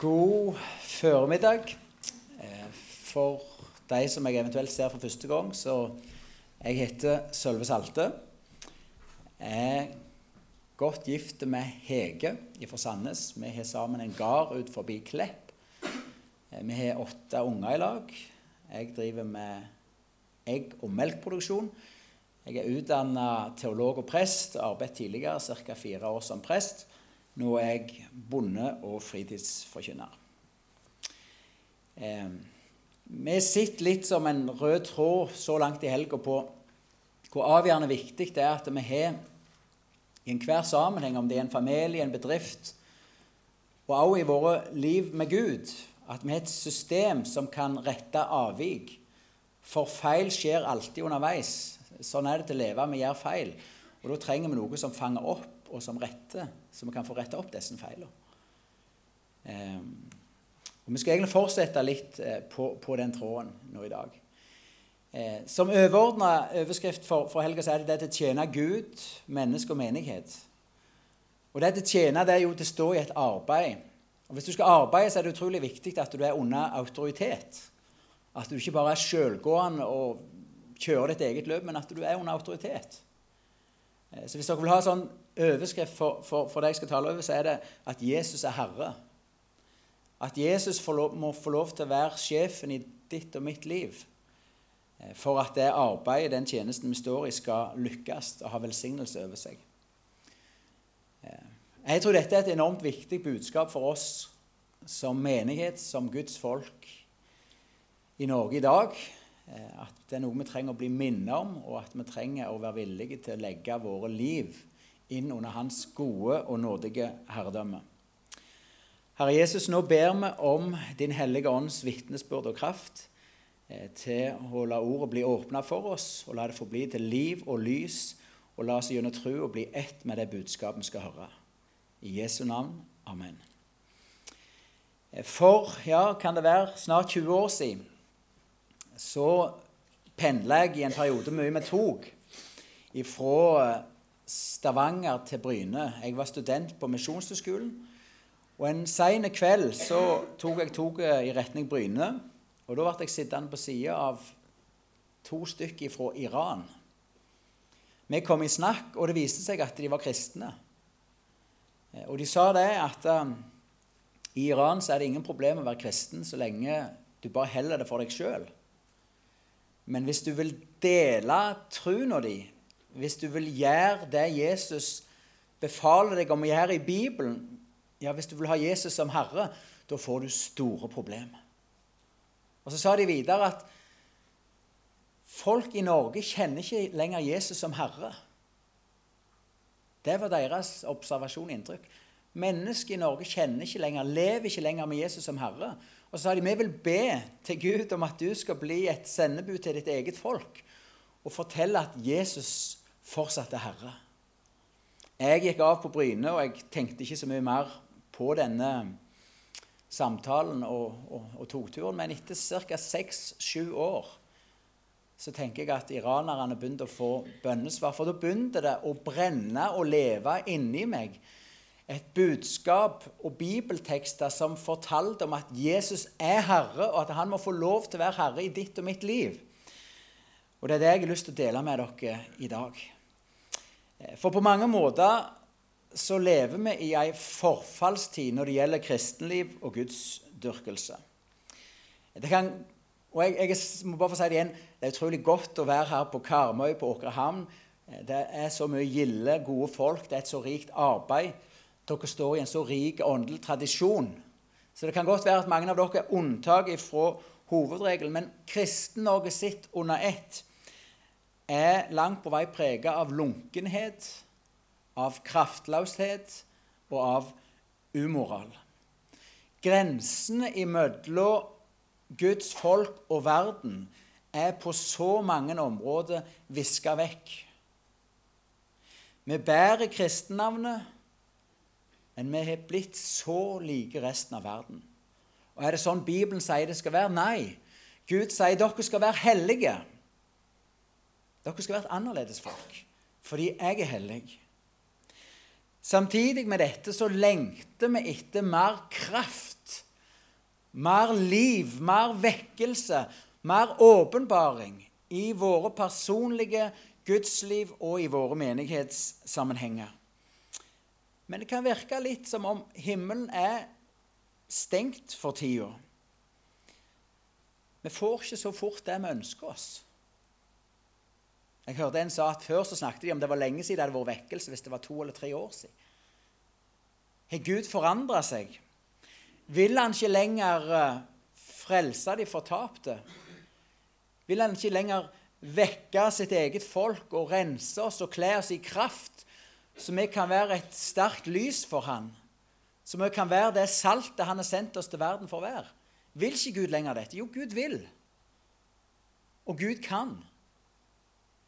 God formiddag. Eh, For de som jeg eventuelt ser for første gang, så jeg heter Sølve Salte. Jeg er godt gift med Hege fra Sandnes. Vi har sammen en gard ut forbi Klepp. Eh, Vi har åtte unger i lag. Jeg driver med egg- og melkproduksjon. Jeg er utdanna teolog og prest. Arbeidet tidligere ca. fire år som prest. Nå er jeg bonde og fritidsforkynner. Eh, vi sitter litt som en rød tråd så langt i helga på hvor avgjørende viktig det er at vi har i enhver sammenheng, om det er en familie, en bedrift, og også i våre liv med Gud, at vi har et system som kan rette avvik. For feil skjer alltid underveis. Sånn er det til å leve. Vi gjør feil. Og da trenger vi noe som fanger opp, og som retter, så vi kan få retta opp disse feilene. Um, og Vi skal egentlig fortsette litt eh, på, på, den tråden nå i dag. Eh, som overordna overskrift for, for helga er det det til å tjene Gud, menneske og menighet. Og det til å tjene det er jo til å stå i et arbeid. Og Hvis du skal arbeide, så er det utrolig viktig at du er under autoritet. At du ikke bare er sjølgående og kjører ditt eget løp, men at du er under autoritet. Eh, så hvis dere vil ha sånn overskrift for, for, for det jeg skal tale over, så er det at Jesus er herre. At Jesus lov, må få lov til å være sjefen i ditt og mitt liv. eh, For at det arbeidet, den tjenesten vi står i, skal lykkes og ha velsignelse over seg. Eh, Jeg tror dette er et enormt viktig budskap for oss som menighet, som Guds folk i Norge i dag. Eh, At det er noe vi trenger å bli minnet om, og at vi trenger å være villige til å legge våre liv inn under Hans gode og nådige herredømme. Herre Jesus, nå ber vi om Din hellige ånds vitnesbyrd og kraft eh, til å la ordet bli åpna for oss, og la det få bli til liv og lys, og la oss gjennom tro og bli ett med det budskapet vi skal høre. I Jesu navn. Amen. Eh, For, ja, kan det være snart 20 år siden, så pendla jeg i en periode mye med tog fra Stavanger til Bryne. Jeg var student på Misjonshøgskolen. Og En sein kveld så tok jeg toget i retning Bryne. Og Da ble jeg sittende på sida av to stykker fra Iran. Vi kom i snakk, og det viste seg at de var kristne. Og de sa det at um, i Iran så er det ingen problem å være kristen så lenge du bare heller det for deg sjøl. Men hvis du vil dele troen din, hvis du vil gjøre det Jesus befaler deg om å gjøre i Bibelen, ja, hvis du vil ha Jesus som herre, da får du store problemer. Og Så sa de videre at folk i Norge kjenner ikke lenger Jesus som herre. Det var deres observasjon og inntrykk. Mennesker i Norge kjenner ikke lenger, lever ikke lenger med Jesus som herre. Og så sa de vi vil be til Gud om at du skal bli et sendebud til ditt eget folk og fortelle at Jesus fortsatt er herre. Jeg gikk av på Bryne, og jeg tenkte ikke så mye mer på denne samtalen og, og, og togturen. Men etter ca. seks-sju år så tenker jeg at iranerne begynte å få bønnesvar. For da begynte det å brenne og leve inni meg et budskap og bibeltekster som fortalte om at Jesus er herre, og at han må få lov til å være herre i ditt og mitt liv. Og det er det jeg har lyst til å dele med dere i dag. For på mange måter så lever vi i ei forfallstid når det gjelder kristenliv og gudsdyrkelse. Det og jeg, jeg, må bare få si det igjen, det er utrolig godt å være her på Karmøy, på Åkrehamn. Det er så mye gilde, gode folk, det er et så rikt arbeid. Dere står i en så rik åndelig tradisjon. Så det kan godt være at mange av dere er unntak fra hovedregelen, men Kristen-Norge sitt under ett er langt på vei prega av lunkenhet, av kraftløshet og av umoral. Grensene imellom Guds folk og verden er på så mange områder viska vekk. Vi bærer kristennavnet, men vi har blitt så like resten av verden. Og Er det sånn Bibelen sier det skal være? Nei. Gud sier dere skal være hellige. Dere skal være et annerledes folk, fordi jeg er hellig. Samtidig med dette så lengter vi etter mer kraft mer liv, mer vekkelse, mer åpenbaring i våre personlige gudsliv og i våre menighetssammenhenger. Men det kan virke litt som om himmelen er stengt for tida. Vi får ikke så fort det vi ønsker oss. Jeg hørte en sa at Før så snakket de om det var lenge siden det hadde vært vekkelse, hvis det var to eller tre år siden. Har Gud forandra seg? Vil han ikke lenger eh, frelse de fortapte? Vil han ikke lenger vekke sitt eget folk og rense oss og kle oss i kraft, så vi kan være et sterkt lys for han? Så vi kan være det saltet han har sendt oss til verden for å være? Vil ikke Gud lenger dette? Jo, Gud vil. Og Gud kan.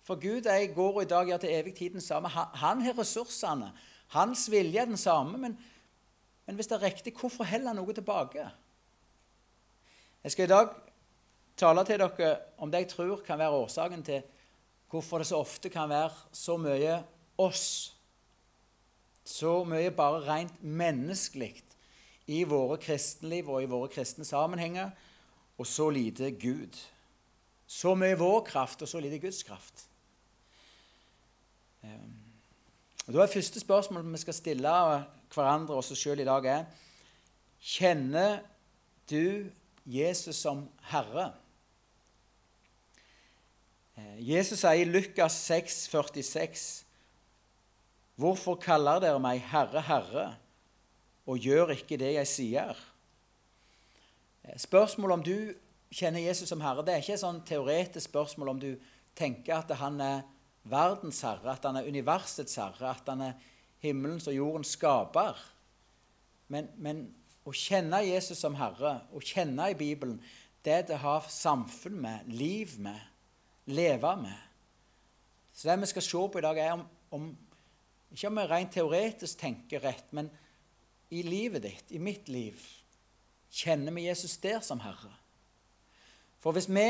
For Gud jeg går i dag gjør til evig tid den samme. Han har ressursene. Hans vilje er den samme. Men, men hvis det er riktig, hvorfor heller han noe tilbake? Jeg skal i dag tale til dere om det jeg tror kan være årsaken til hvorfor det så ofte kan være så mye oss. Så mye bare rent menneskelig i våre kristenliv og i våre kristne sammenhenger, og så lite Gud. Så mye vår kraft og så lite Guds kraft. Ehm, og da er Første spørsmål vi skal stille hverandre og oss sjøl i dag, er Kjenner du Jesus som Herre? Eh, Jesus sier i Lukas 6, 46, Hvorfor kaller dere meg Herre, Herre, og gjør ikke det jeg sier? Eh, spørsmålet om du kjenner Jesus som Herre, det er ikke et sånn teoretisk spørsmål om du tenker at han er verdens herre, at han er universets herre, at han er himmelens og jordens skaper. Men, men å kjenne Jesus som herre, å kjenne i Bibelen, det er det å ha samfunn med, liv med, leve med. Så det vi skal se på i dag, er om, om ikke om vi rent teoretisk tenker rett, men i livet ditt, i mitt liv, kjenner vi Jesus der som Herre. For hvis vi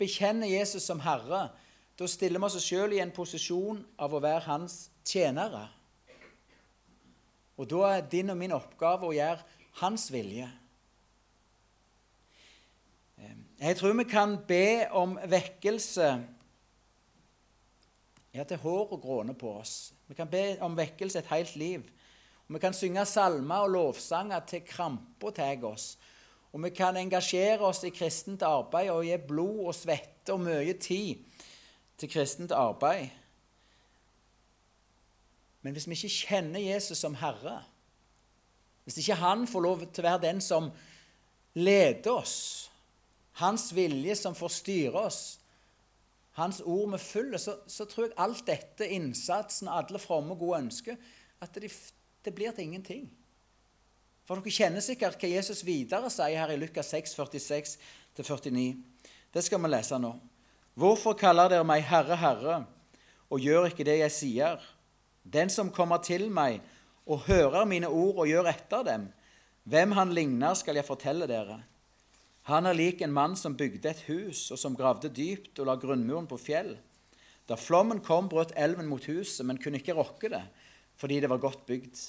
bekjenner Jesus som Herre, da stiller vi oss sjøl i en posisjon av å være hans tjenere. Og da er din og min oppgave å gjøre hans vilje. Jeg tror vi kan be om vekkelse ja, til hår og gråne på oss. Vi kan be om vekkelse et helt liv. Og Vi kan synge salmer og lovsanger til krampa tar oss. Og vi kan engasjere oss i kristent arbeid og gi blod og svette og mye tid til kristent arbeid. Men hvis vi ikke kjenner Jesus som Herre, hvis ikke Han får lov til å være den som leder oss, Hans vilje som får styre oss, Hans ord vi følger, så, så, tror jeg alt dette, innsatsen, alle fromme, gode ønsker, at det, det blir til ingenting. For dere kjenner sikkert hva Jesus videre sier her i Lukas 6, 46-49. Det skal vi lese nå. Hvorfor kaller dere meg Herre, Herre, og gjør ikke det jeg sier? Den som kommer til meg og hører mine ord og gjør etter dem, hvem han ligner, skal jeg fortelle dere. Han er lik en mann som bygde et hus, og som gravde dypt og la grunnmuren på fjell. Da flommen kom, brøt elven mot huset, men kunne ikke rokke det, fordi det var godt bygd.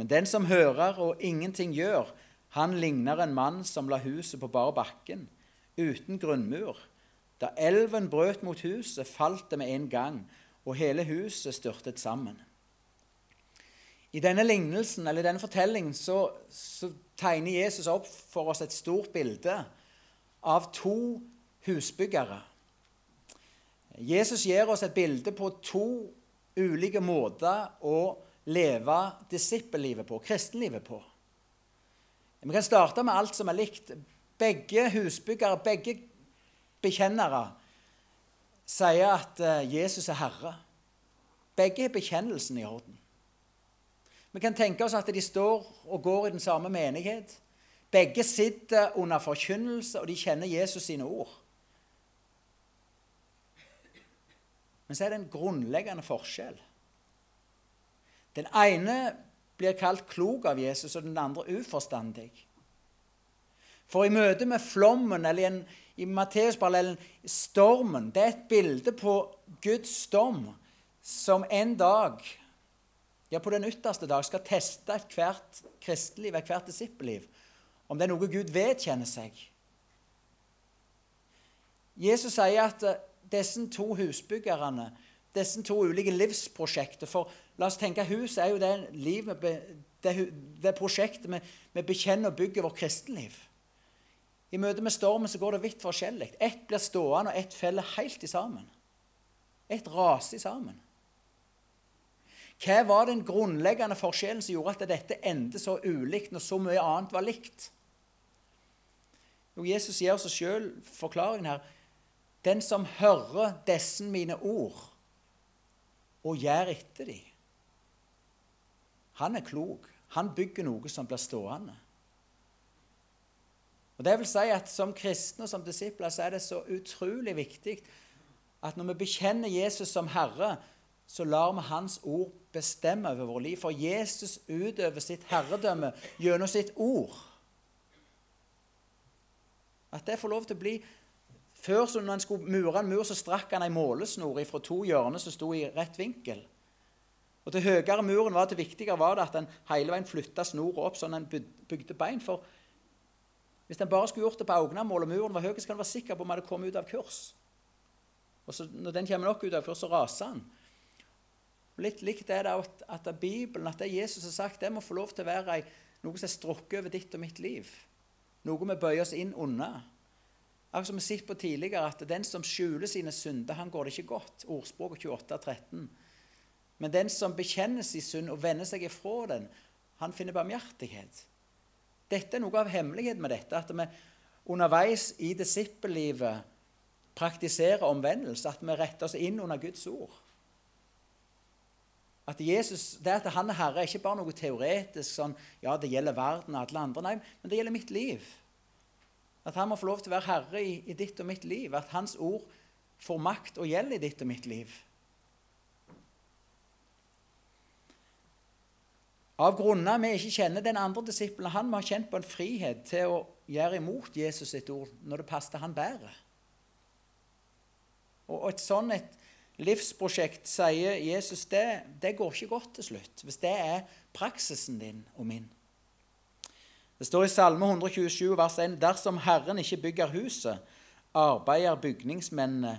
Men den som hører og ingenting gjør, han ligner en mann som la huset på bare bakken, uten grunnmur. Da elven brøt mot huset, falt det med en gang, og hele huset styrtet sammen. I denne lignelsen, eller denne fortellingen så, så tegner Jesus opp for oss et stort bilde av to husbyggere. Jesus gir oss et bilde på to ulike måter å leve disippellivet på, kristenlivet på. Vi kan starte med alt som er likt. Begge husbyggere, begge bekjennere sier at eh, Jesus er Herre. Begge har bekjennelsen i orden. Vi kan tenke oss at de står og går i den samme menighet. Begge sitter under forkynnelse, og de kjenner Jesus sine ord. Men så er det en grunnleggende forskjell. Den ene blir kalt klok av Jesus, og den andre uforstandig. For i møte med flommen eller en i Matteusparallellen stormen det er et bilde på Guds dom som en dag, ja, på den ytterste dag, skal teste ethvert kristeliv, ethvert disippelliv. om det er noe Gud vedkjenner seg. Jesus sier at eh, disse to husbyggerne, disse to ulike livsprosjekter For la oss tenke hus er jo det liv det, det prosjektet vi, vi bekjenner og bygger vårt kristenliv. I møte med stormen så går det vidt forskjellig. Ett blir stående, og ett feller helt i sammen. Ett raser sammen. Hva var den grunnleggende forskjellen som gjorde at dette endte så ulikt når så mye annet var likt? Jo, Jesus gir oss sjøl forklaringen her. Den som hører disse mine ord og gjør etter dem, han er klok. Han bygger noe som blir stående. Og det vil si at Som kristne og som disipler så er det så utrolig viktig at når vi bekjenner Jesus som Herre, så lar vi Hans ord bestemme over vårt liv. For Jesus utøver sitt herredømme gjennom sitt ord. At det får lov til å bli Før så når han skulle mure en mur, så strakk han ei målesnor fra to hjørner som sto i rett vinkel. Og Til høyere muren var det viktigere var det at en hele veien flytta snora opp sånn en bygde bein. For hvis en bare skulle gjort det på Augnamål, og muren var høy, så kan en være sikker på om en hadde kommet ut av kurs. Og så Når den kommer nok ut av kurs, så raser den. Litt likt er det at, at Bibelen, at det Jesus har sagt, det må få lov til å være noe som er strukket over ditt og mitt liv. Noe vi bøyer oss inn unna. Akkurat som vi sitter på tidligere, at den som skjuler sine synder, han går det ikke godt. Ordspråket 28, 13. Men den som bekjenner sin synd og vender seg ifra den, han finner barmhjertighet. Dette er noe av hemmeligheten med dette, at vi underveis i disippellivet praktiserer omvendelse, at vi retter oss inn under Guds ord. At Jesus, Det at han er herre, er ikke bare noe teoretisk sånn Ja, det gjelder verden og alle andre. Nei, men det gjelder mitt liv. At han må få lov til å være herre i, i ditt og mitt liv. At hans ord får makt og gjelder i ditt og mitt liv. Av grunner vi ikke kjenner den andre disippelen, han må ha kjent på en frihet til å gjøre imot Jesus sitt ord når det passet han bedre. Og et sånn et livsprosjekt, sier Jesus, det, det går ikke godt til slutt hvis det er praksisen din og min. Det står i Salme 127, vers 1.: Dersom Herren ikke bygger huset, arbeider bygningsmennene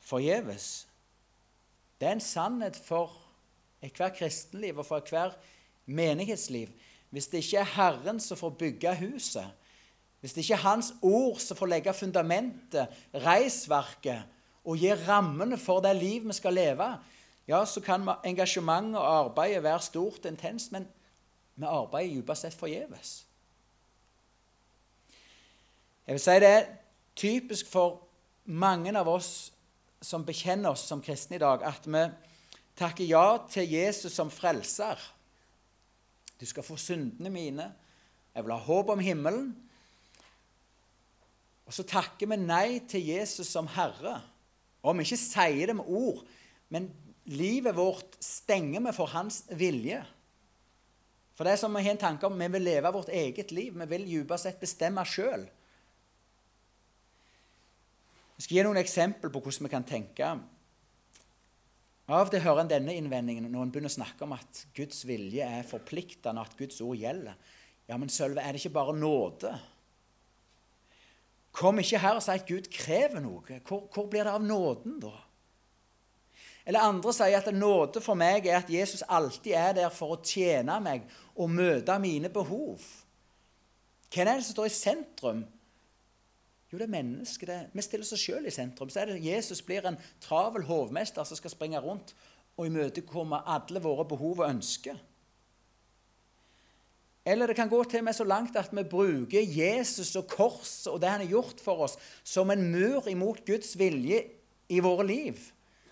forgjeves. Det er en sannhet for ethvert kristenliv og for ethvert menighetsliv. Hvis det ikke er Herren som får bygge huset, hvis det ikke er Hans ord som får legge fundamentet, reisverket, og gir rammene for det liv vi skal leve, ja, så kan engasjementet og arbeidet være stort og intenst, men vi arbeider dypest sett forgjeves. Jeg vil si det er typisk for mange av oss som bekjenner oss som kristne i dag, at vi takker ja til Jesus som frelser. Du skal få syndene mine. Jeg vil ha håp om himmelen. Og så takker vi nei til Jesus som Herre. Og vi ikke sier det med ord, men livet vårt stenger vi for hans vilje. For det er som vi har en tanke om vi vil leve vårt eget liv. Vi vil dypest sett bestemme sjøl. Jeg skal gi noen eksempler på hvordan vi kan tenke. Av og til hører en denne innvendingen når en begynner å snakke om at Guds vilje er forpliktende, at Guds ord gjelder. Ja, men Sølve, er det ikke bare nåde? Kom ikke her og si at Gud krever noe. Hvor, hvor blir det av nåden, da? Eller andre sier at nåde for meg er at Jesus alltid er der for å tjene meg og møte mine behov. Hvem er det som står i sentrum? Jo, det er mennesket. Det. Vi stiller oss sjøl i sentrum. Så er det Jesus blir en travel hovmester som skal springe rundt og imøtekomme alle våre behov og ønsker. Eller det kan gå til med så langt at vi bruker Jesus og korset og det han har gjort for oss, som en mur imot Guds vilje i våre liv.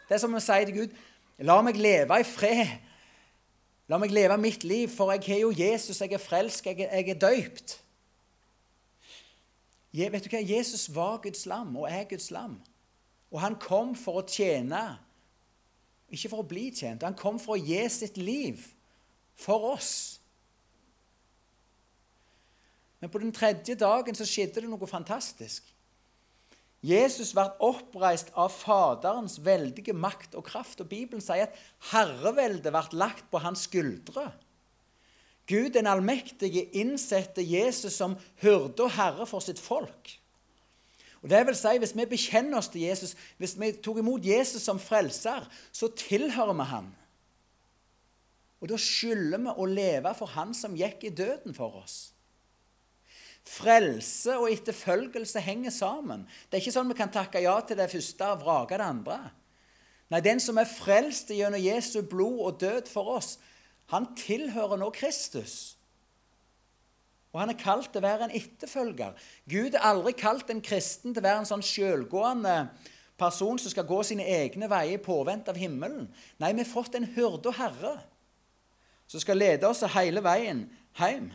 Det er som å si til Gud La meg leve i fred. La meg leve mitt liv, for jeg har jo Jesus, jeg er frelst, jeg, jeg er døypt. Je, vet du hva? Jesus var Guds lam og er Guds lam. Og han kom for å tjene, ikke for å bli tjent. Han kom for å gi sitt liv for oss. Men på den tredje dagen så skjedde det noe fantastisk. Jesus ble oppreist av Faderens veldige makt og kraft. Og Bibelen sier at herreveldet ble lagt på hans skuldre. Gud den allmektige innsetter Jesus som hyrde og herre for sitt folk. Og det vil si, Hvis vi bekjenner oss til Jesus, hvis vi tok imot Jesus som frelser, så tilhører vi han. Og da skylder vi å leve for han som gikk i døden for oss. Frelse og etterfølgelse henger sammen. Det er ikke sånn vi kan takke ja til det første og vrake det andre. Nei, den som er frelst gjennom Jesu blod og død for oss, han tilhører nå Kristus. Og han er kalt til å være en etterfølger. Gud har aldri kalt en kristen til å være en sånn selvgående person som skal gå sine egne veier i påvente av himmelen. Nei, vi har fått en hyrde og herre som skal lede oss hele veien hjem.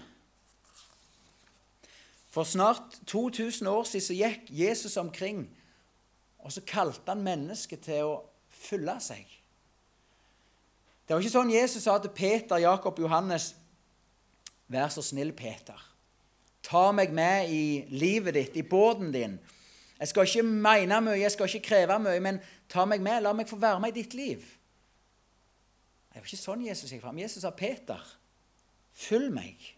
For snart 2000 år siden så gikk Jesus omkring, og så kalte han mennesket til å følge seg. Det var ikke sånn Jesus sa til Peter, Jakob, Johannes Vær så snill, Peter. Ta meg med i livet ditt, i båten din. Jeg skal ikke mene mye, jeg skal ikke kreve mye, men ta meg med. La meg få være med i ditt liv. Det var ikke sånn Jesus gikk fram. Jesus sa, 'Peter, følg meg.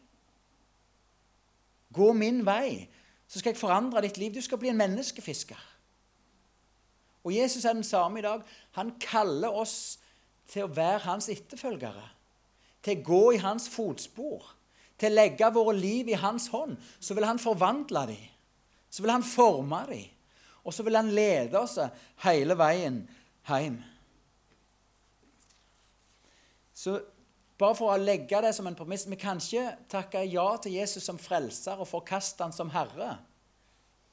Gå min vei, så skal jeg forandre ditt liv. Du skal bli en menneskefisker.' Og Jesus er den samme i dag. Han kaller oss til å være hans etterfølgere, til å gå i hans fotspor til å legge våre liv i hans hånd, så vil han forvandle dem. Så vil han forme dem. Og så vil han lede oss hele veien hjem. Så bare for å legge det som en premiss Vi kan ikke takke ja til Jesus som frelser og forkaste han som herre.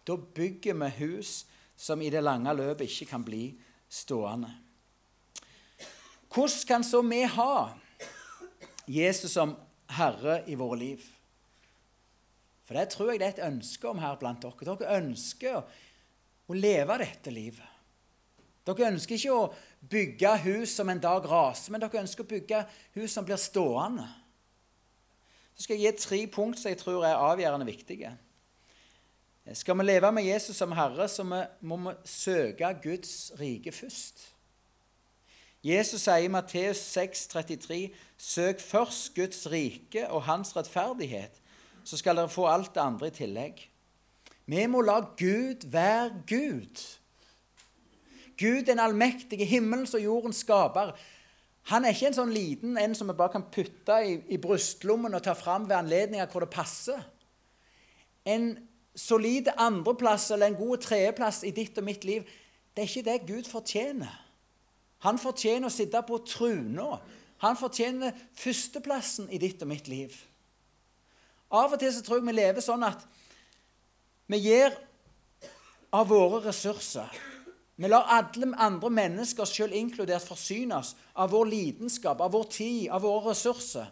Da bygger vi hus som i det lange løpet ikke kan bli stående. Hvordan kan så vi ha Jesus som herre i våre liv. For det tror jeg det er et ønske om her blant dere. Dere ønsker å leve dette livet. Dere ønsker ikke å bygge hus som en dag raser, men dere ønsker å bygge hus som blir stående. Så skal jeg gi tre punkt som jeg tror er avgjørende viktige. Skal vi leve med Jesus som Herre, så må vi søke Guds rike først. Jesus sier i Matteus 6, 33, Søk først Guds rike og hans rettferdighet, så skal dere få alt det andre i tillegg. Vi må la Gud være Gud. Gud, den allmektige, himmelens og jordens skaper. Han er ikke en sånn liten en som vi bare kan putte i, i brystlommen og ta fram ved anledninger hvor det passer. En solid andreplass eller en god tredjeplass i ditt og mitt liv, det er ikke det Gud fortjener. Han fortjener å sitte på truna. Han fortjener førsteplassen i ditt og mitt liv. Av og til så tror jeg vi lever sånn at vi gir av våre ressurser. Vi lar alle andre mennesker, selv inkludert, forsyne oss av vår lidenskap, av vår tid, av våre ressurser.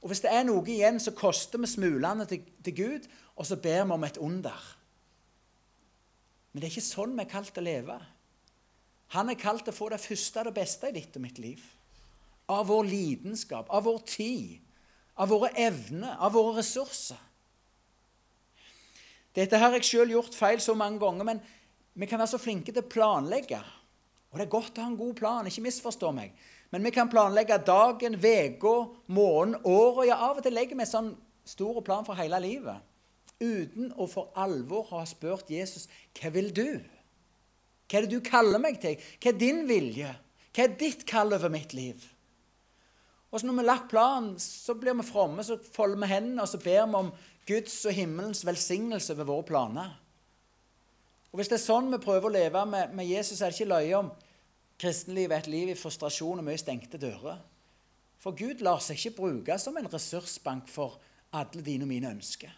Og hvis det er noe igjen, så koster vi smulene til, til Gud, og så ber vi om et under. Men det er ikke sånn vi er kalt til å leve. Han er kalt til å få det første og det beste i ditt og mitt liv. Av vår lidenskap, av vår tid, av våre evner, av våre ressurser. Dette har jeg sjøl gjort feil så mange ganger, men vi kan være så flinke til å planlegge. Og det er godt å ha en god plan, ikke misforstå meg. Men vi kan planlegge dagen, uka, måneden, året. Ja, av og til legger vi en sånn stor plan for hele livet. Uten å for alvor ha spurt Jesus hva vil du? Hva er det du kaller meg til? Hva er din vilje? Hva er ditt kall over mitt liv? Og så Når vi har lagt planen, så blir vi fromme, så folder vi hendene og så ber vi om Guds og himmelens velsignelse ved våre planer. Og Hvis det er sånn vi prøver å leve med, med Jesus, er det ikke løye om kristenlivet er et liv i frustrasjon og mye stengte dører. For Gud lar seg ikke bruke som en ressursbank for alle dine og mine ønsker.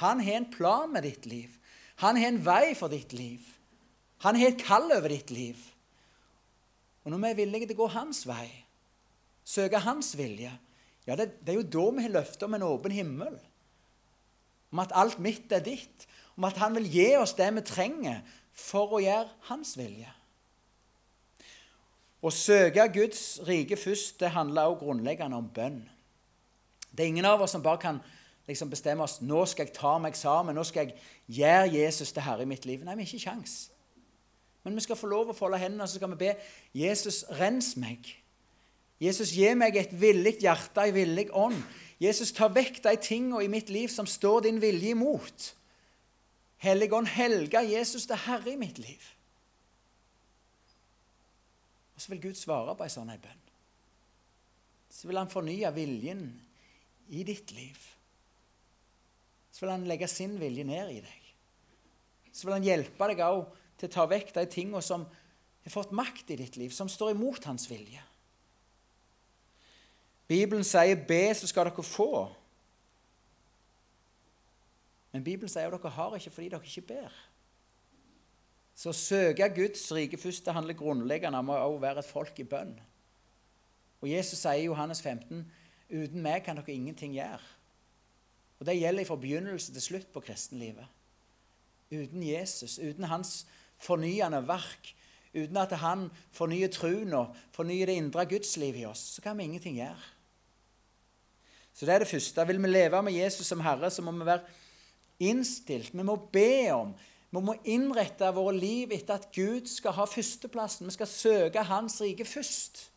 Han har en plan med ditt liv. Han har en vei for ditt liv. Han har et kall over ditt liv. Og når vi er villige til å gå hans vei, søke hans vilje, ja, det, det er jo da vi har løftet om en åpen himmel. Om at alt mitt er ditt. Om at han vil gi oss det vi trenger for å gjøre hans vilje. Å søke Guds rike først, det handler også grunnleggende om bønn. Det er ingen av oss som bare kan liksom bestemme oss nå skal jeg ta meg sammen, nå skal jeg gjøre Jesus til herre i mitt liv. Nei, vi har ikke kjangs. Men vi skal få lov å folde hendene og så skal vi be Jesus, rens meg. Jesus, gi meg et villig hjerte, en villig ånd. Jesus, ta vekk de tingene i mitt liv som står din vilje imot. Helligånd, helga Jesus til Herre i mitt liv. Og så vil Gud svare på en sånn bønn. Så vil han fornye viljen i ditt liv. Så vil han legge sin vilje ned i deg. Så vil han hjelpe deg òg til å ta vekk de tinga som har fått makt i ditt liv, som står imot hans vilje. Bibelen sier 'be, så skal dere få'. Men Bibelen sier at dere har ikke fordi dere ikke ber. Så å søke Guds rike først det handler grunnleggende om å være et folk i bønn. Og Jesus sier i Johannes 15 uten meg kan dere ingenting gjøre. Og Det gjelder fra begynnelse til slutt på kristenlivet. Uten Jesus, uten hans fornyende verk, uten at han fornyer troen og fornyer det indre gudslivet i oss, så kan vi ingenting gjøre. Så det er det første. Vil vi leve med Jesus som Herre, så må vi være innstilt. Vi må be om. Vi må innrette våre liv etter at Gud skal ha førsteplassen. Vi skal søke Hans rike først.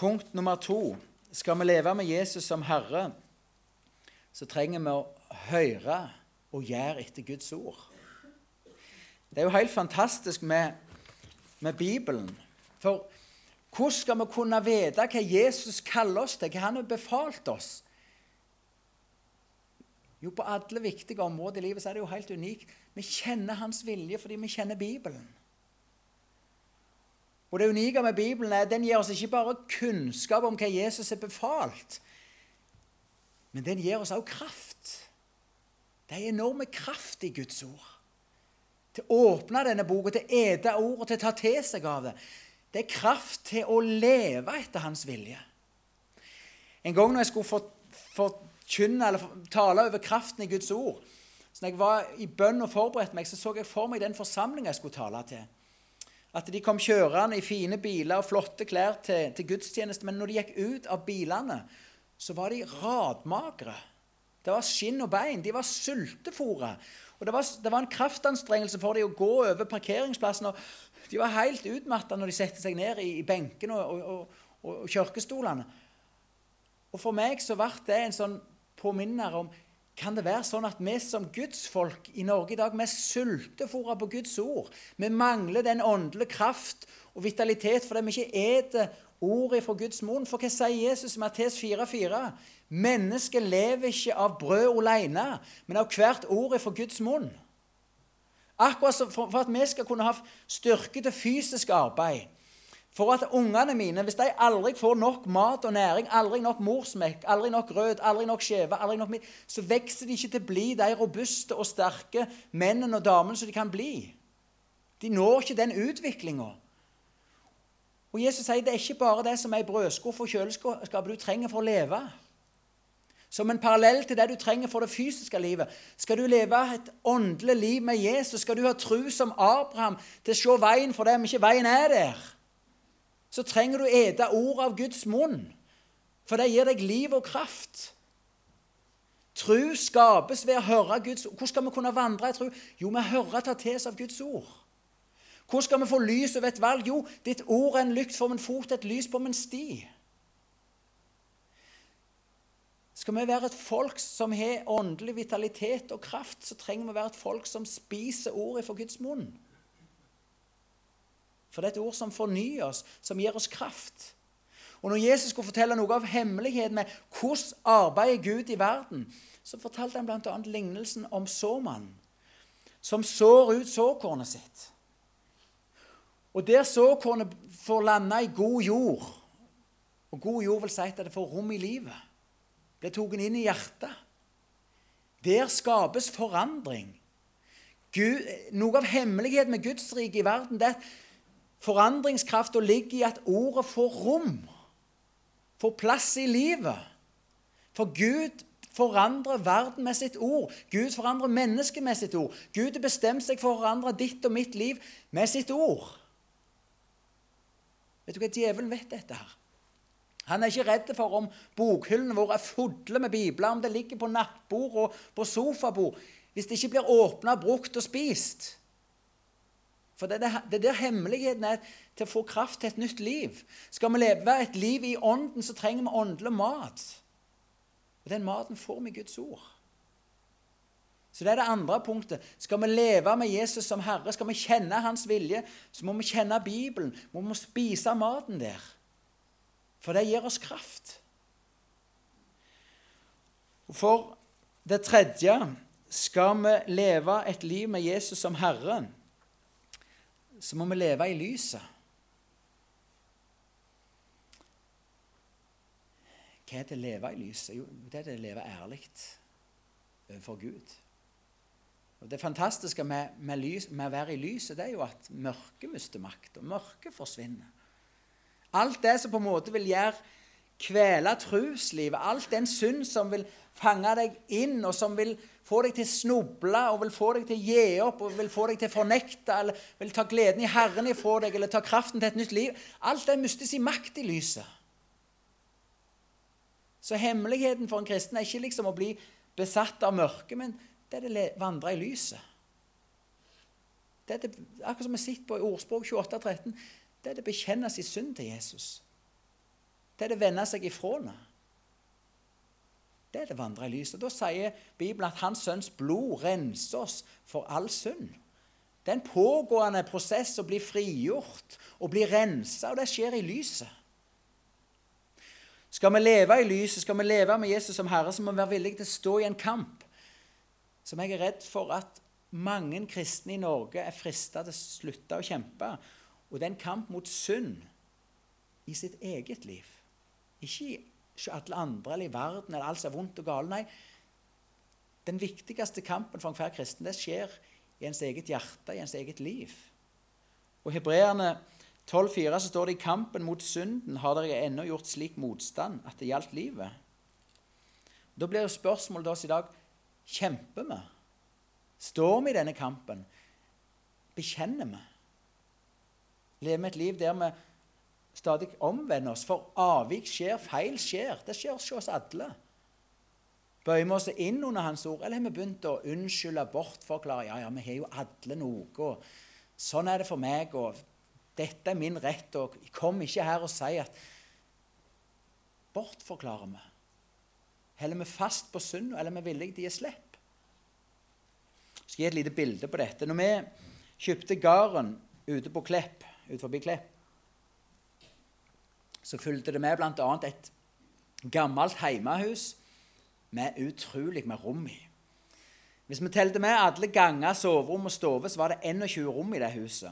Punkt nummer to. Skal vi leve med Jesus som Herre, så trenger vi å høre og gjøre etter Guds ord. Det er jo helt fantastisk med, med Bibelen. For hvordan skal vi kunne vite hva Jesus kaller oss til, hva han har befalt oss? Jo, på alle viktige områder i livet så er det jo helt unikt. Vi kjenner hans vilje fordi vi kjenner Bibelen. Og Det unike med Bibelen er at den gir oss ikke bare kunnskap om hva Jesus har befalt, men den gir oss også kraft. Det er enorme kraft i Guds ord. Til å åpne denne boka, til å ete ordet, til å ta til seg av det. Det er kraft til å leve etter hans vilje. En gang når jeg skulle forkynne eller tale over kraften i Guds ord så når jeg var i bønn og forberedte meg, så så jeg for meg den forsamlinga jeg skulle tale til. At de kom kjørende i fine biler og flotte klær til, til gudstjeneste. Men når de gikk ut av bilene, så var de radmagre. Det var skinn og bein. De var sultefòra. Og det var, det var, en kraftanstrengelse for dem å gå over parkeringsplassen. og De var helt utmatta når de satte seg ned i, i benkene og, og, og, og kirkestolene. Og for meg så ble det en sånn påminner om kan det være sånn at vi som gudsfolk i Norge i dag vi er sultefòra på Guds ord? Vi mangler den åndelige kraft og vitalitet fordi vi ikke eter ordet fra Guds munn. For hva sier Jesus i Mattes 4,4? Mennesket lever ikke av brød alene, men av hvert ord fra Guds munn. Akkurat for at vi skal kunne ha styrke til fysisk arbeid, for at ungene mine, hvis de aldri får nok mat og næring, aldri nok morsmelk, aldri nok grøt, aldri nok skjeve, aldri nok midt, så vokser de ikke til å bli de robuste og sterke mennene og damene som de kan bli. De når ikke den utviklinga. Og Jesus sier det er ikke bare det som er i brødskuff og kjøleskapet du trenger for å leve. Som en parallell til det du trenger for det fysiske livet. Skal du leve et åndelig liv med Jesus, skal du ha tru som Abraham til å se veien for dem ikke veien er der så trenger du ete ordet av Guds munn. For det gir deg liv og kraft. Tru skapes ved å høre Guds ord. Hvor skal vi kunne vandre i tru? Jo, vi hører ta til oss av Guds ord. Hvor skal vi få lys over et valg? Jo, ditt ord er en lykt for min fot, et lys på min sti. Skal vi være et folk som har åndelig vitalitet og kraft, så trenger vi å være et folk som spiser ordet for Guds munn. For det er et ord som fornyer oss, som gir oss kraft. Og når Jesus skulle fortelle noe av hemmeligheten med hvordan arbeider Gud i verden, så fortalte han bl.a. lignelsen om såmannen som sår ut såkornet sitt. Og der såkornet får lande i god jord Og god jord vil si at det får rom i livet. Blir tatt inn i hjertet. Der skapes forandring. Gud, noe av hemmeligheten med Guds rike i verden det er at Forandringskrafta ligger i at ordet får rom, får plass i livet. For Gud forandrer verden med sitt ord. Gud forandrer mennesket med sitt ord. Gud har bestemt seg for å forandre ditt og mitt liv med sitt ord. Vet du hva djevelen vet dette her? Han er ikke redd for om bokhyllene våre er fulle med bibler, om det ligger på nattbord og på sofabord, hvis det ikke blir åpna, brukt og spist. For det er det der hemmeligheten er til å få kraft til et nytt liv. Skal vi leve et liv i ånden, så trenger vi åndelig mat. Og den maten får vi i Guds ord. Så det er det andre punktet. Skal vi leve med Jesus som Herre, skal vi kjenne Hans vilje, så må vi kjenne Bibelen. Vi må spise maten der. For det gir oss kraft. For det tredje skal vi leve et liv med Jesus som Herre, så må vi leve i lyset. Hva er det å leve i lyset? Jo, det er det å leve ærlig overfor Gud. Og Det fantastiske med, med, lys, med, å være i lyset, det er jo at mørket mister makt, og mørket forsvinner. Alt det som på en måte vil gjøre kvele troslivet, alt den synd som vil fange deg inn, og som vil få deg til å snuble, og vil få deg til å gi opp, og vil få deg til å fornekte, eller vil ta gleden i Herren ifra deg, eller ta kraften til et nytt liv Alt det mister sin makt i lyset. Så hemmeligheten for en kristen er ikke liksom å bli besatt av mørket, men det er det å vandre i lyset. Det er det, akkurat som vi sitter på i ordspråk 28, 13, det er det å bekjenne sin synd til Jesus. Det er det å vende seg ifra det. Det er det vandre i lyset. Da sier Bibelen at Hans Sønns blod renser oss for all synd. Det er en pågående prosess å bli frigjort og bli rensa, og det skjer i lyset. Skal vi leve i lyset, skal vi leve med Jesus som Herre, så må vi være villige til å stå i en kamp som jeg er redd for at mange kristne i Norge er frista til å slutte å kjempe. Og det er en kamp mot synd i sitt eget liv. Ikke i alle andre eller i verden eller alt som er vondt og galt. Nei, den viktigste kampen for enhver kristen det skjer i ens eget hjerte, i ens eget liv. Og Hebreerne 12,4 så står det i kampen mot synden har dere ennå gjort slik motstand at det gjaldt livet. Da blir jo spørsmålet til oss i dag kjemper vi. Står vi i denne kampen? Bekjenner vi? Lever vi et liv der vi stadig omvende oss? For avvik skjer, feil skjer. Det skjer hos oss alle. Bøyer vi oss inn under Hans ord, eller har vi begynt å unnskylde, bortforklare? Ja, ja, vi har jo alle noe. og Sånn er det for meg. og dette er min rett, og kom ikke her og si at Bortforklarer vi? Holder vi fast på synd, eller er vi villige til å gi slipp? Jeg skal gi et lite bilde på dette. Når vi kjøpte gården ute på Klepp, ut forbi Klepp, så fulgte det med bl.a. et gammelt heimehus med utrolig med rom i. Hvis vi telte med alle ganger, soverom og stove, så var det 21 rom i det huset.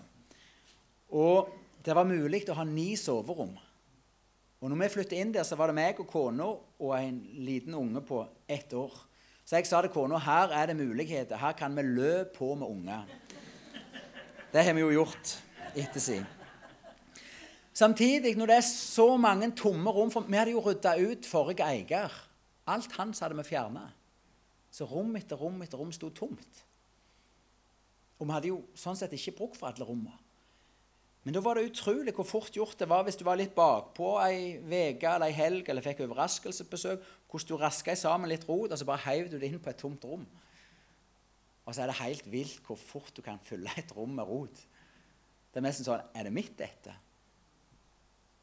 Og det var mulig å ha ni soverom. Og når vi flyttet inn der, så var det meg og kona og en liten unge på ett år. Så jeg sa til kona her er det muligheter. Her kan vi lø på med unger. Det har vi jo gjort etter ettersi. Samtidig, når det er så mange tomme rom for Vi hadde jo rydda ut forrige eier. Alt hans hadde vi fjerna. Så rom etter rom etter rom sto tomt. Og vi hadde jo sånn sett ikke bruk for alle rommene. Men da var det utrolig hvor fort gjort det var hvis du var litt bakpå ei uke eller ei helg eller fikk overraskelsesbesøk, hvordan du raska sammen litt rot, og så bare heiv du det inn på et tomt rom. Og så er det helt vilt hvor fort du kan fylle et rom med rot. Det er nesten sånn Er det mitt, dette?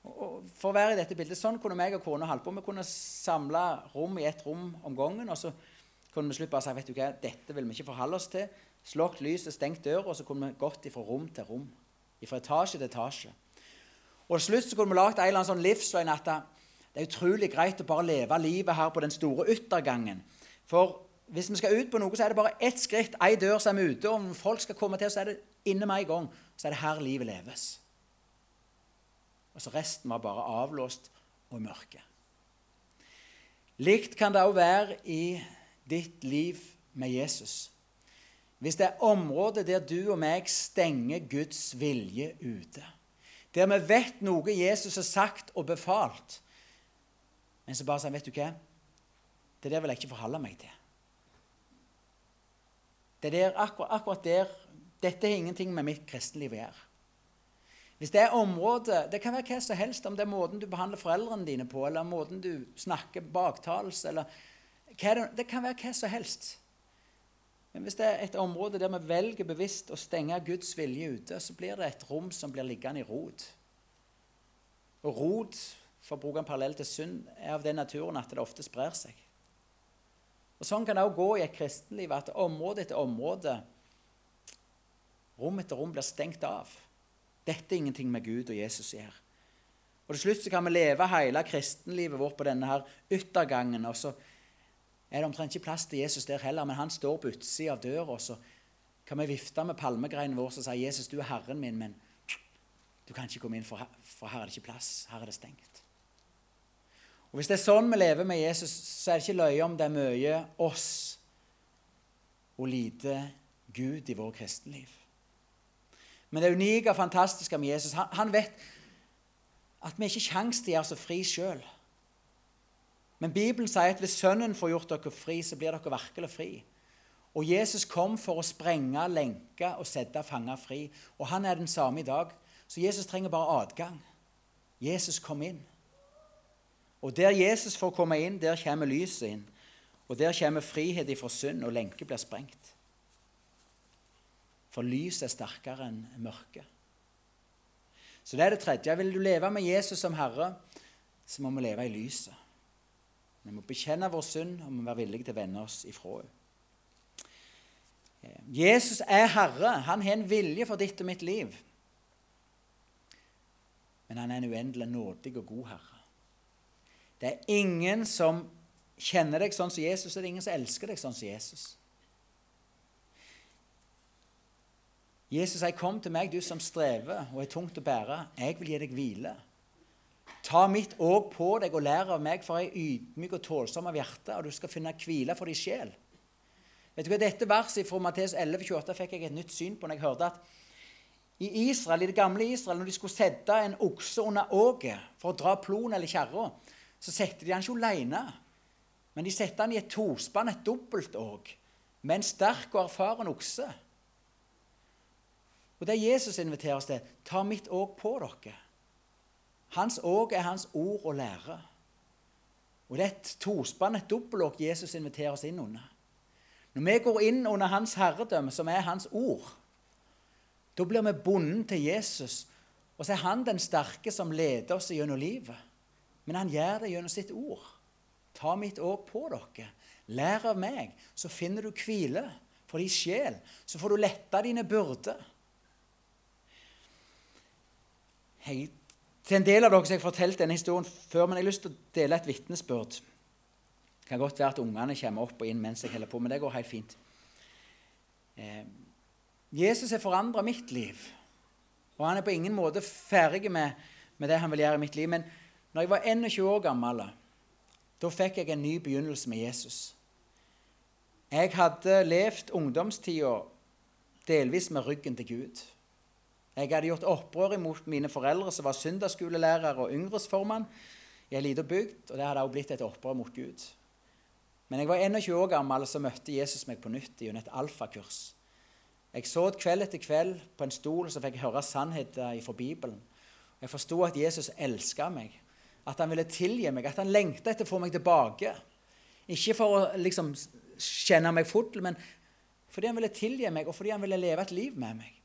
Og for å være i dette bildet, Sånn kunne meg og kona holdt på. Vi kunne samle rom i ett rom om gangen. Og så kunne vi slutt bare si vet du hva, dette vil vi ikke forholde oss til. Slått lyset, stengt døra, og så kunne vi gått fra rom til rom fra etasje til etasje. Og til slutt så kunne vi lagd en eller annen sånn livsløgn at det er utrolig greit å bare leve livet her på den store yttergangen. For hvis vi skal ut på noe, så er det bare ett skritt, ei dør, så er vi ute. Og om folk skal komme til, så er det inne med en gang. Så er det her livet leves. Og så resten var bare avlåst og mørke. Likt kan det òg være i ditt liv med Jesus. Hvis det er områder der du og meg stenger Guds vilje ute, der vi vet noe Jesus har sagt og befalt, men så bare sier Vet du hva? Det der vil jeg ikke forholde meg til. Det er akkurat, akkurat der Dette har ingenting med mitt kristenliv å gjøre. Hvis det er området Det kan være hva som helst, om det er måten du behandler foreldrene dine på, eller måten du snakker baktalelse, eller det, det kan være hva som helst. Men hvis det er et område der vi velger bevisst å stenge Guds vilje ute, så blir det et rom som blir liggende i rot. Og rot, for å bruke en parallell til synd, er av den naturen at det ofte sprer seg. Og Sånn kan det også gå i et kristenliv, at område etter område, rom etter rom, blir stengt av. Dette er ingenting med Gud og Jesus gjør. Og Til slutt så kan vi leve hele kristenlivet vårt på denne her yttergangen. og så er det omtrent ikke plass til Jesus der heller, men han står på utsida av døra, og så kan vi vifte med palmegreinen vår og si 'Jesus, du er Herren min', men du kan ikke komme inn, for her, for her er det ikke plass. Her er det stengt. Og Hvis det er sånn vi lever med Jesus, så er det ikke løye om det er mye oss og lite Gud i vår kristenliv. Men det unike og fantastiske med Jesus han, han vet at vi ikke har sjanse til å gjøre oss fri sjøl. Men Bibelen sier at hvis Sønnen får gjort dere fri, så blir dere virkelig fri. Og Jesus kom for å sprenge, lenke og sette fanger fri. Og han er den samme i dag. Så Jesus trenger bare adgang. Jesus kom inn. Og der Jesus får komme inn, der kommer lyset inn. Og der kommer frihet ifra synd, og lenke blir sprengt. For lyset er sterkere enn mørket. Så det er det tredje. Vil du leve med Jesus som Herre, så må vi leve i lyset. Vi må bekjenne vår synd og vi må være villige til å vende oss ifra henne. Jesus er Herre. Han har en vilje for ditt og mitt liv. Men han er en uendelig nådig og god Herre. Det er ingen som kjenner deg sånn som Jesus, og det er ingen som elsker deg sånn som Jesus. Jesus sier, 'Kom til meg, du som strever og er tungt å bære. Jeg vil gi deg hvile.' Ta mitt åk på deg og lær av meg, for jeg er ydmyk og tålsom av hjerte, og du skal finne hvile for din sjel. Vet du hva, Dette verset fra Matteus 11,28 fikk jeg et nytt syn på når jeg hørte at i Israel, i det gamle Israel, når de skulle sette en okse under åket for å dra plon eller kjerra, så satte de han ikke alene. Men de satte han i et tospann, et dobbeltåg, med en sterk og erfaren okse. Og det Jesus inviterer oss til, ta mitt åk på dere. Hans åk er hans ord og lære. Og det er et tospann, et dobbeltåk, Jesus inviterer oss inn under. Når vi går inn under hans herredømme, som er hans ord, da blir vi bonden til Jesus, og så er han den sterke som leder oss gjennom livet. Men han gjør det gjennom sitt ord. Ta mitt åk på dere. Lær av meg, så finner du hvile for din sjel. Så får du letta dine byrder. Hey, til en del av dere som jeg har fortalt denne historien før, men jeg har lyst til å dele et vitnesbyrd. Det kan godt være at ungene kommer opp og inn mens jeg holder på, men det går helt fint. Eh, Jesus har forandra mitt liv, og han er på ingen måte ferdig med, med det han vil gjøre i mitt liv. men når jeg var 21 år gammel, da fikk jeg en ny begynnelse med Jesus. Jeg hadde levd ungdomstida delvis med ryggen til Gud. Jeg hadde gjort opprør imot mine foreldre, som var søndagsskolelærer og yngresformann i ei lita bygd, og det hadde også blitt et opprør mot Gud. Men jeg var 21 år gammel, så møtte Jesus meg på nytt gjennom et alfakurs. Jeg så kveld etter kveld på en stol, så fikk jeg høre sannheter fra Bibelen. Jeg forsto at Jesus elska meg, at han ville tilgi meg, at han lengta etter å få meg tilbake. Ikke for å liksom kjenne meg fotl, men fordi han ville tilgi meg, og fordi han ville leve et liv med meg.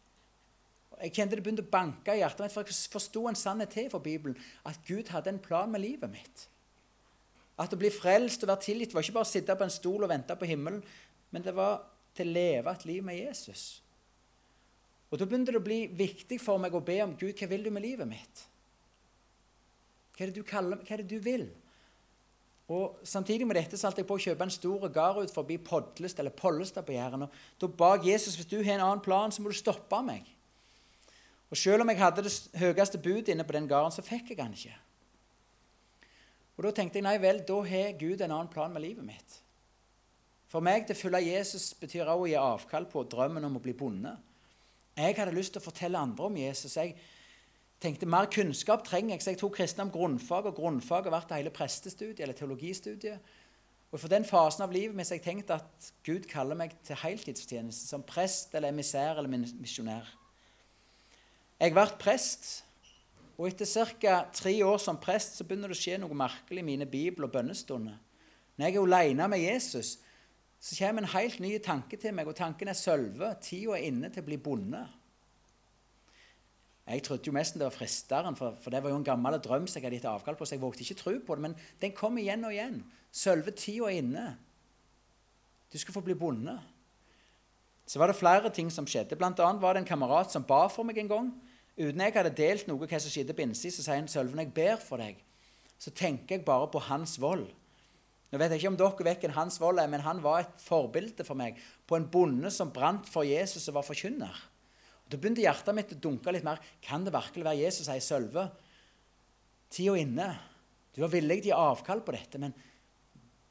Jeg kjente det begynte å banke i hjertet mitt, for jeg forsto en sannhet til for Bibelen. At Gud hadde en plan med livet mitt. At å bli frelst og være tilgitt var ikke bare å sitte på en stol og vente på himmelen, men det var til å leve et liv med Jesus. Og Da begynte det å bli viktig for meg å be om Gud, hva vil du med livet mitt? Hva er det du, kaller, hva er det du vil? Og Samtidig med dette holdt jeg på å kjøpe en stor gard ut forbi Podlest eller Pollestad på Jæren. Da ba Jesus hvis du har en annen plan, så må du stoppe meg. Og Selv om jeg hadde det høyeste budet inne på den gården, så fikk jeg den ikke. Og Da tenkte jeg nei vel, da har Gud en annen plan med livet mitt. For meg til å følge Jesus betyr også å gi avkall på drømmen om å bli bonde. Jeg hadde lyst til å fortelle andre om Jesus. Jeg tenkte mer kunnskap trenger jeg, så jeg tok kristendom grunnfag, og grunnfag har vært hele prestestudiet eller teologistudiet. Og For den fasen av livet mitt har jeg tenkt at Gud kaller meg til heltidstjeneste som prest eller emissær eller misjonær. Jeg ble prest, og etter ca. tre år som prest så begynner det å skje noe merkelig i mine bibel- og bønnestunder. Når jeg er alene med Jesus, så kommer en helt ny tanke til meg, og tanken er Sølve. Tida er inne til å bli bonde. Jeg trodde jo nesten det var fristeren, for, for, det var jo en gammel drøm som jeg hadde gitt avkall på, så jeg vågte ikke tro på det. Men den kom igjen og igjen. Sølve tida er inne. Du skal få bli bonde. Så var det flere ting som skjedde. Blant annet var det en kamerat som ba for meg en gang. Uten jeg hadde delt noe hva som skjedde på innsiden, så sier han Sølven, jeg ber for deg, så tenker jeg bare på hans vold. Nå vet jeg ikke om dere vet hvem Hans Vold er, men han var et forbilde for meg på en bonde som brant for Jesus og var forkynner. Da begynte hjertet mitt å dunke litt mer. Kan det virkelig være Jesus, sier Sølve? Tida inne. Du var villig til å gi avkall på dette, men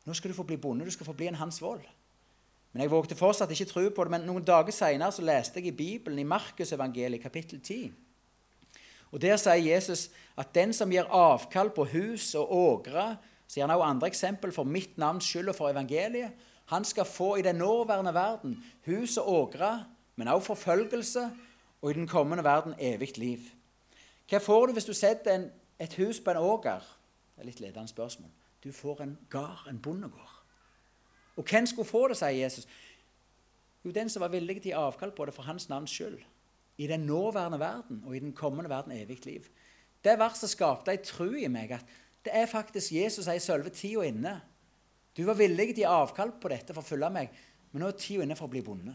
nå skal du få bli bonde. Du skal få bli en Hans Vold. Men jeg vågte fortsatt ikke tro på det. Men noen dager seinere leste jeg i Bibelen, i Markusevangeliet, kapittel 10. Og Der sier Jesus at den som gir avkall på hus og ågre, gir han også andre eksempel for mitt navns skyld og for evangeliet, han skal få i den nåværende verden hus og ågre, men også forfølgelse og i den kommende verden evig liv. Hva får du hvis du setter en, et hus på en åger? Det er litt ledende spørsmål. Du får en gard, en bondegård. Og hvem skulle få det, sier Jesus? Jo, den som var villig til å gi avkall på det for hans navns skyld. I den nåværende verden og i den kommende verden evig liv. Det verset skapte ei tro i meg at det er faktisk Jesus er i selve tida inne. Du var villig til å gi avkall på dette for å følge meg, men nå er tida inne for å bli bonde.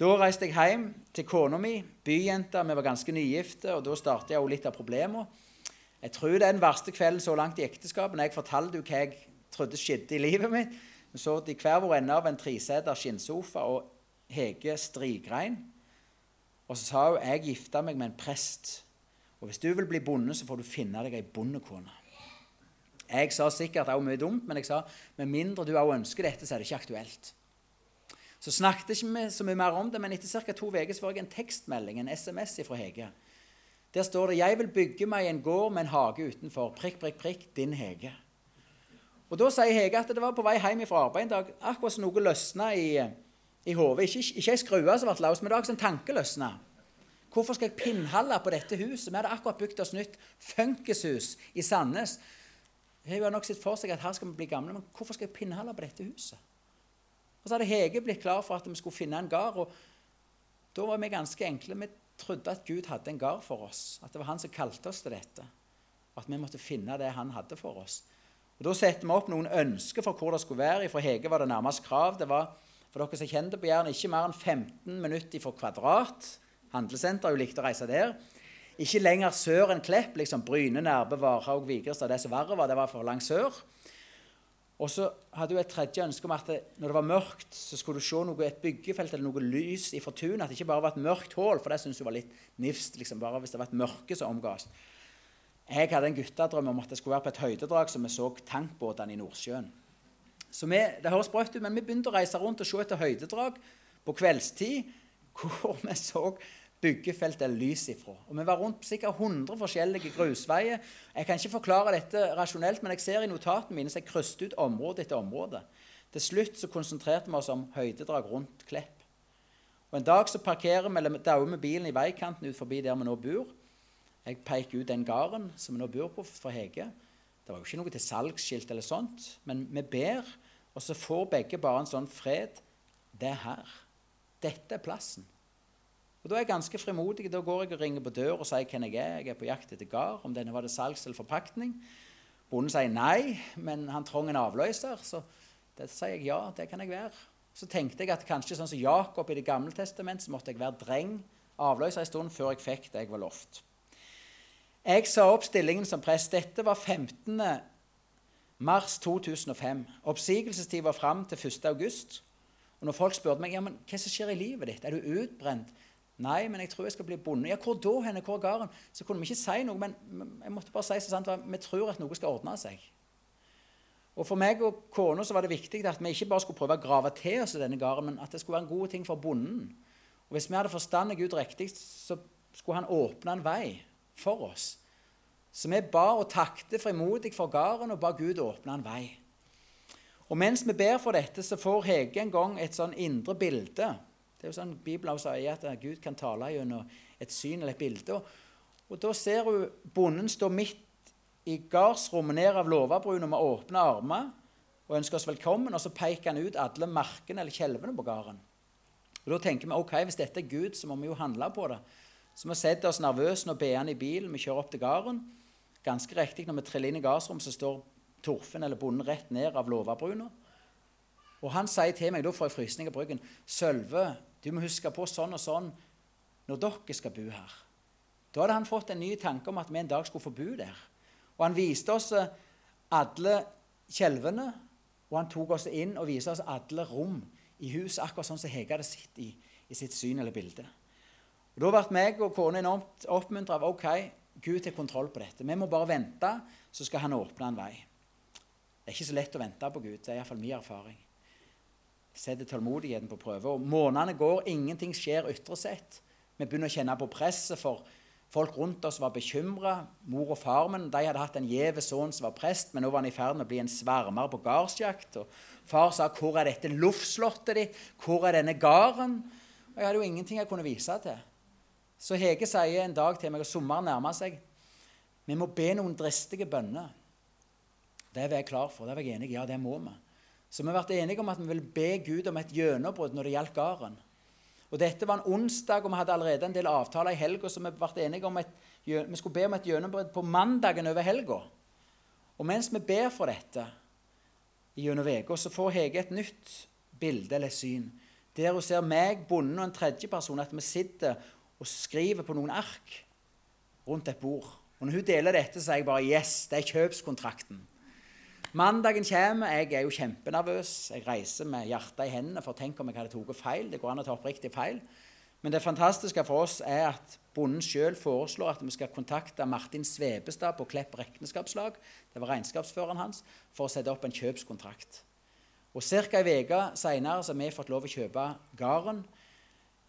Da reiste jeg hjem til kona mi, byjenta. Vi var ganske nygifte, og da startet jeg litt av problemene. Jeg tror det er den verste kvelden så langt i ekteskapet. Når jeg fortalte hva jeg trodde skjedde i livet mitt. Vi så i hver vår ende av en treseter skinnsofa, og Hege strigrein. Og så sa hun jeg gifta meg med en prest. Og hvis du vil bli bonde, så får du finne deg ei bondekone. Jeg sa sikkert også mye dumt, men jeg sa med mindre du også ønsker dette, så er det ikke aktuelt. Så snakket ikke så mye mer om det, men etter ca. to uker får jeg en tekstmelding, en SMS fra Hege. Der står det 'Jeg vil bygge meg en gård med en hage utenfor'. Prikk, prikk, prikk. Din Hege. Og Da sier Hege at det var på vei hjem fra arbeid en dag, akkurat som noe løsna i, i hodet. Ikke, ikke ei skrue som ble løs, men det var en tanke løsna. Hvorfor skal jeg pinnhalle på dette huset? Vi hadde akkurat bygd oss nytt funkishus i Sandnes. Hun har nok sett for seg at her skal vi bli gamle, men hvorfor skal jeg pinnhalle på dette huset? Og så hadde Hege blitt klar for at vi skulle finne en gard. og Da var vi ganske enkle. Vi trodde at Gud hadde en gard for oss. At det var han som kalte oss til dette. Og At vi måtte finne det han hadde for oss. Og Da setter vi opp noen ønsker for hvor det skulle være. For Hege var det nærmest krav. Det var for dere som kjente på Jæren, ikke mer enn 15 minutter for kvadrat. Handlesenter, hun likte å reise der. Ikke lenger sør enn Klepp, liksom Bryne, Nærbø, Varhaug, Vigrestad. Det som verre var, det var for langt sør. Og så hadde hun et tredje ønske om at det, når det var mørkt, så skulle du se noe, et byggefelt eller noe lys i fortunet. At det ikke bare var et mørkt hull, for det syntes hun var litt nifst. liksom bare hvis det var et mørke som omgås. Jeg hadde en guttedrøm om at det skulle være på et høydedrag som vi så tankbåtene i Nordsjøen. Så vi, Det høres sprøtt ut, men vi begynte å reise rundt og se etter høydedrag på kveldstid hvor vi så byggefeltet lys ifra. Og Vi var rundt sikkert 100 forskjellige grusveier. Jeg kan ikke forklare dette rasjonelt, men jeg ser i notatene mine så jeg krysset ut område etter område. Til slutt så konsentrerte vi oss om høydedrag rundt Klepp. Og En dag så parkerer vi med bilen i veikanten ut forbi der vi nå bor. Jeg peker ut den gården som vi nå bor på for Hege. Det var jo ikke noe til salgsskilt eller sånt, men vi ber, og så får begge bare en sånn fred. Det er her. Dette er plassen. Og Da er jeg ganske frimodig. Da går jeg og ringer på døra og sier hvem jeg er. Jeg er på jakt etter gard, om denne var det salgs eller forpaktning. Bonden sier nei, men han trong en avløser. Så det sier jeg ja, det kan jeg være. Så tenkte jeg at kanskje sånn som Jakob i Det gamle testamentet, så måtte jeg være dreng, avløser en stund, før jeg fikk det jeg var lovt. Jeg sa opp stillingen som prest. Dette var 15. mars 2005. Oppsigelsestid var fram til 1. august. Og når folk spurte meg ja, men hva som skjer i livet ditt, er du utbrent, Nei, men jeg tror jeg skal bli bonde. Ja, hvor da henne? Hvor gården? Så kunne vi ikke si noe, men jeg måtte bare si så sant, vi tror at noe skal ordne seg. Og For meg og kona var det viktig at vi ikke bare skulle prøve å grave til oss denne gården, men at det skulle være en god ting for bonden. Og Hvis vi hadde forstandet Gud riktig, så skulle han åpne en vei for oss. Så vi ba og takte frimodig for gården og ba Gud åpne en vei. Og mens vi ber for dette, så får Hege en gang et sånn indre bilde det er jo sånn Bibelen sier at Gud kan tale gjennom et syn eller et bilde. Og Da ser hun bonden stå midt i gardsrommet ned av låvebrua med åpne armer. og ønsker oss velkommen, og så peker han ut alle markene eller kjelvene på gården. Og Da tenker vi ok, hvis dette er Gud, så må vi jo handle på det. Så vi setter oss nervøse når han i bilen. Vi kjører opp til gården. Ganske riktig, når vi triller inn i gardsrommet, så står Torfinn eller bonden rett ned av låvebruna. Og han sier til meg, da får jeg frysninger på ryggen, 'Sølve, du må huske på sånn og sånn når dere skal bo her.' Da hadde han fått en ny tanke om at vi en dag skulle få bo der. Og han viste oss eh, alle kjelvene, og han tok oss inn og viste oss alle rom i huset, akkurat sånn som Hege hadde sett i, i, sitt syn eller bilde. Og Da ble meg og kona enormt oppmuntra av ok, Gud har kontroll på dette. Vi må bare vente, så skal han åpne en vei. Det er ikke så lett å vente på Gud. Det er iallfall min erfaring. Setter tålmodigheten på prøve. Og Månedene går, ingenting skjer ytre sett. Vi begynner å kjenne på presset, for folk rundt oss var bekymra. Mor og far min de hadde hatt en gjev sønn som var prest, men nå var han i ferd med å bli en svermer på gardsjakt. Og far sa 'Hvor er dette luftslottet ditt? Hvor er denne gården?' Og jeg hadde jo ingenting jeg kunne vise til. Så Hege sier en dag til meg, og sommeren nærmer seg Vi må be noen dristige bønner. Det var jeg klar for. Det var jeg enig. Ja, det må vi. Så vi har vært enige om at vi vil be Gud om et gjennombrudd når det gjaldt gården. Og Dette var en onsdag, og vi hadde allerede en del avtaler i helga, så vi ble enige om et, vi skulle be om et gjennombrudd på mandagen over helga. Og mens vi ber for dette gjennom uka, så får Hege et nytt bilde eller syn. Der hun ser meg, bonden og en tredjeperson, at vi sitter og skriver på noen ark rundt et bord. Og når hun deler dette, så er jeg bare Yes, det er kjøpskontrakten. Mandagen kommer, jeg er jo kjempenervøs. Jeg reiser med hjertet i hendene for å tenke om jeg hadde tatt feil. Det går an å ta oppriktig feil. Men det fantastiske for oss er at bonden sjøl foreslår at vi skal kontakte Martin Svebestad på Klepp regnskapslag, det var regnskapsføreren hans, for å sette opp en kjøpskontrakt. Og Ca. ei uke seinere har vi fått lov å kjøpe gården.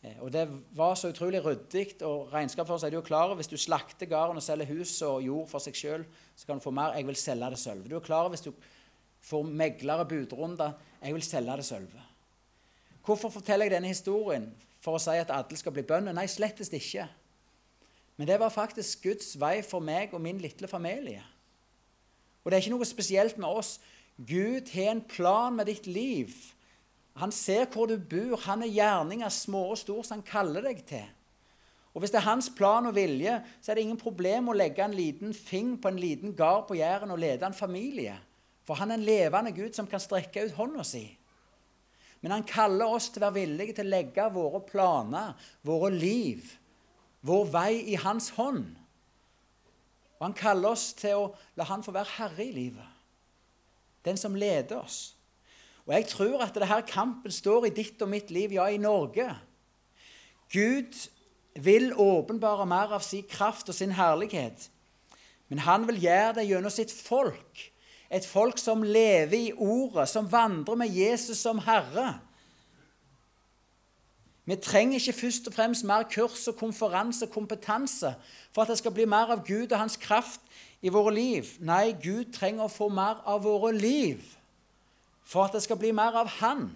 Eh, og Det var så utrolig ryddig. og Regnskapsføreren er du er klar over hvis du slakter gården og selger hus og jord for seg sjøl, så kan du få mer. Jeg vil selge det sølve. Du er klar hvis du får meglere budrunder. Jeg vil selge det sølve. Hvorfor forteller jeg denne historien? For å si at alle skal bli bønder? Nei, slettest ikke. Men det var faktisk Guds vei for meg og min lille familie. Og det er ikke noe spesielt med oss. Gud har en plan med ditt liv. Han ser hvor du bor. Han er gjerninga små og stor som han kaller deg til. Og Hvis det er hans plan og vilje, så er det ingen problem å legge en liten fing på en liten gard på Jæren og lede en familie. For han er en levende Gud som kan strekke ut hånda si. Men han kaller oss til å være villige til å legge våre planer, våre liv, vår vei i hans hånd. Og han kaller oss til å la han få være herre i livet. Den som leder oss. Og jeg tror at denne kampen står i ditt og mitt liv, ja, i Norge. Gud vil åpenbare mer av sin kraft og sin herlighet. Men han vil gjøre det gjennom sitt folk. Et folk som lever i ordet, som vandrer med Jesus som Herre. Vi trenger ikke først og fremst mer kurs og konferanse og kompetanse for at det skal bli mer av Gud og hans kraft i våre liv. Nei, Gud trenger å få mer av våre liv for at det skal bli mer av Han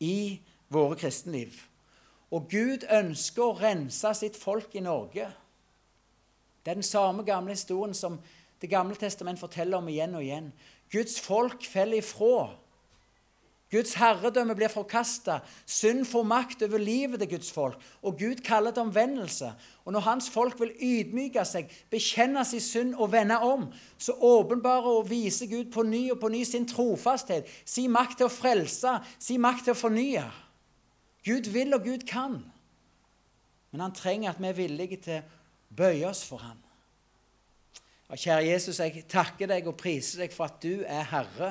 i våre kristenliv. Og Gud ønsker å rense sitt folk i Norge. Det er den samme gamle historien som Det gamle testament forteller om igjen og igjen. Guds folk faller ifra. Guds herredømme blir forkasta. Synd får makt over livet til Guds folk. Og Gud kaller det omvendelse. Og når hans folk vil ydmyke seg, bekjenne sin synd og vende om, så åpenbarer og viser Gud på ny og på ny sin trofasthet, sin makt til å frelse, sin makt til å fornye. Gud vil, og Gud kan. Men han trenger at vi er villige til å bøye oss for ham. Kjære Jesus, jeg takker deg og priser deg for at du er Herre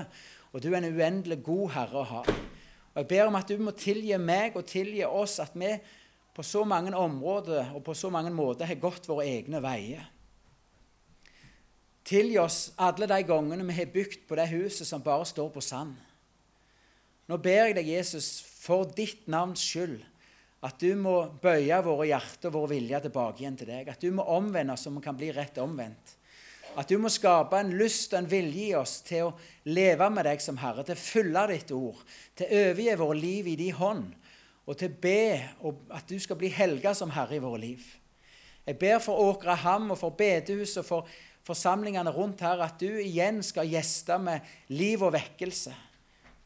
og du er en uendelig god herre å ha. Og Jeg ber om at du må tilgi meg og tilgi oss at vi på så mange områder og på så mange måter har gått våre egne veier. Tilgi oss alle de gangene vi har bygd på det huset som bare står på sand. Nå ber jeg deg, Jesus, for ditt navns skyld, at du må bøye våre hjerter og vår vilje tilbake igjen til deg. At du må omvende oss så vi kan bli rett omvendt. At du må skape en lyst og en vilje i oss til å leve med deg som Herre, til å følge ditt ord, til å overgi våre liv i din hånd, og til å be at du skal bli helga som Herre i våre liv. Jeg ber for Åkraham og for bedehuset og for forsamlingene rundt her at du igjen skal gjeste med liv og vekkelse.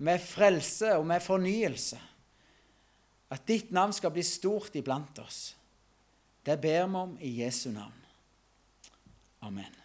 med frelse og med fornyelse. At ditt navn skal bli stort iblant oss. Det ber vi om i Jesu navn. Amen.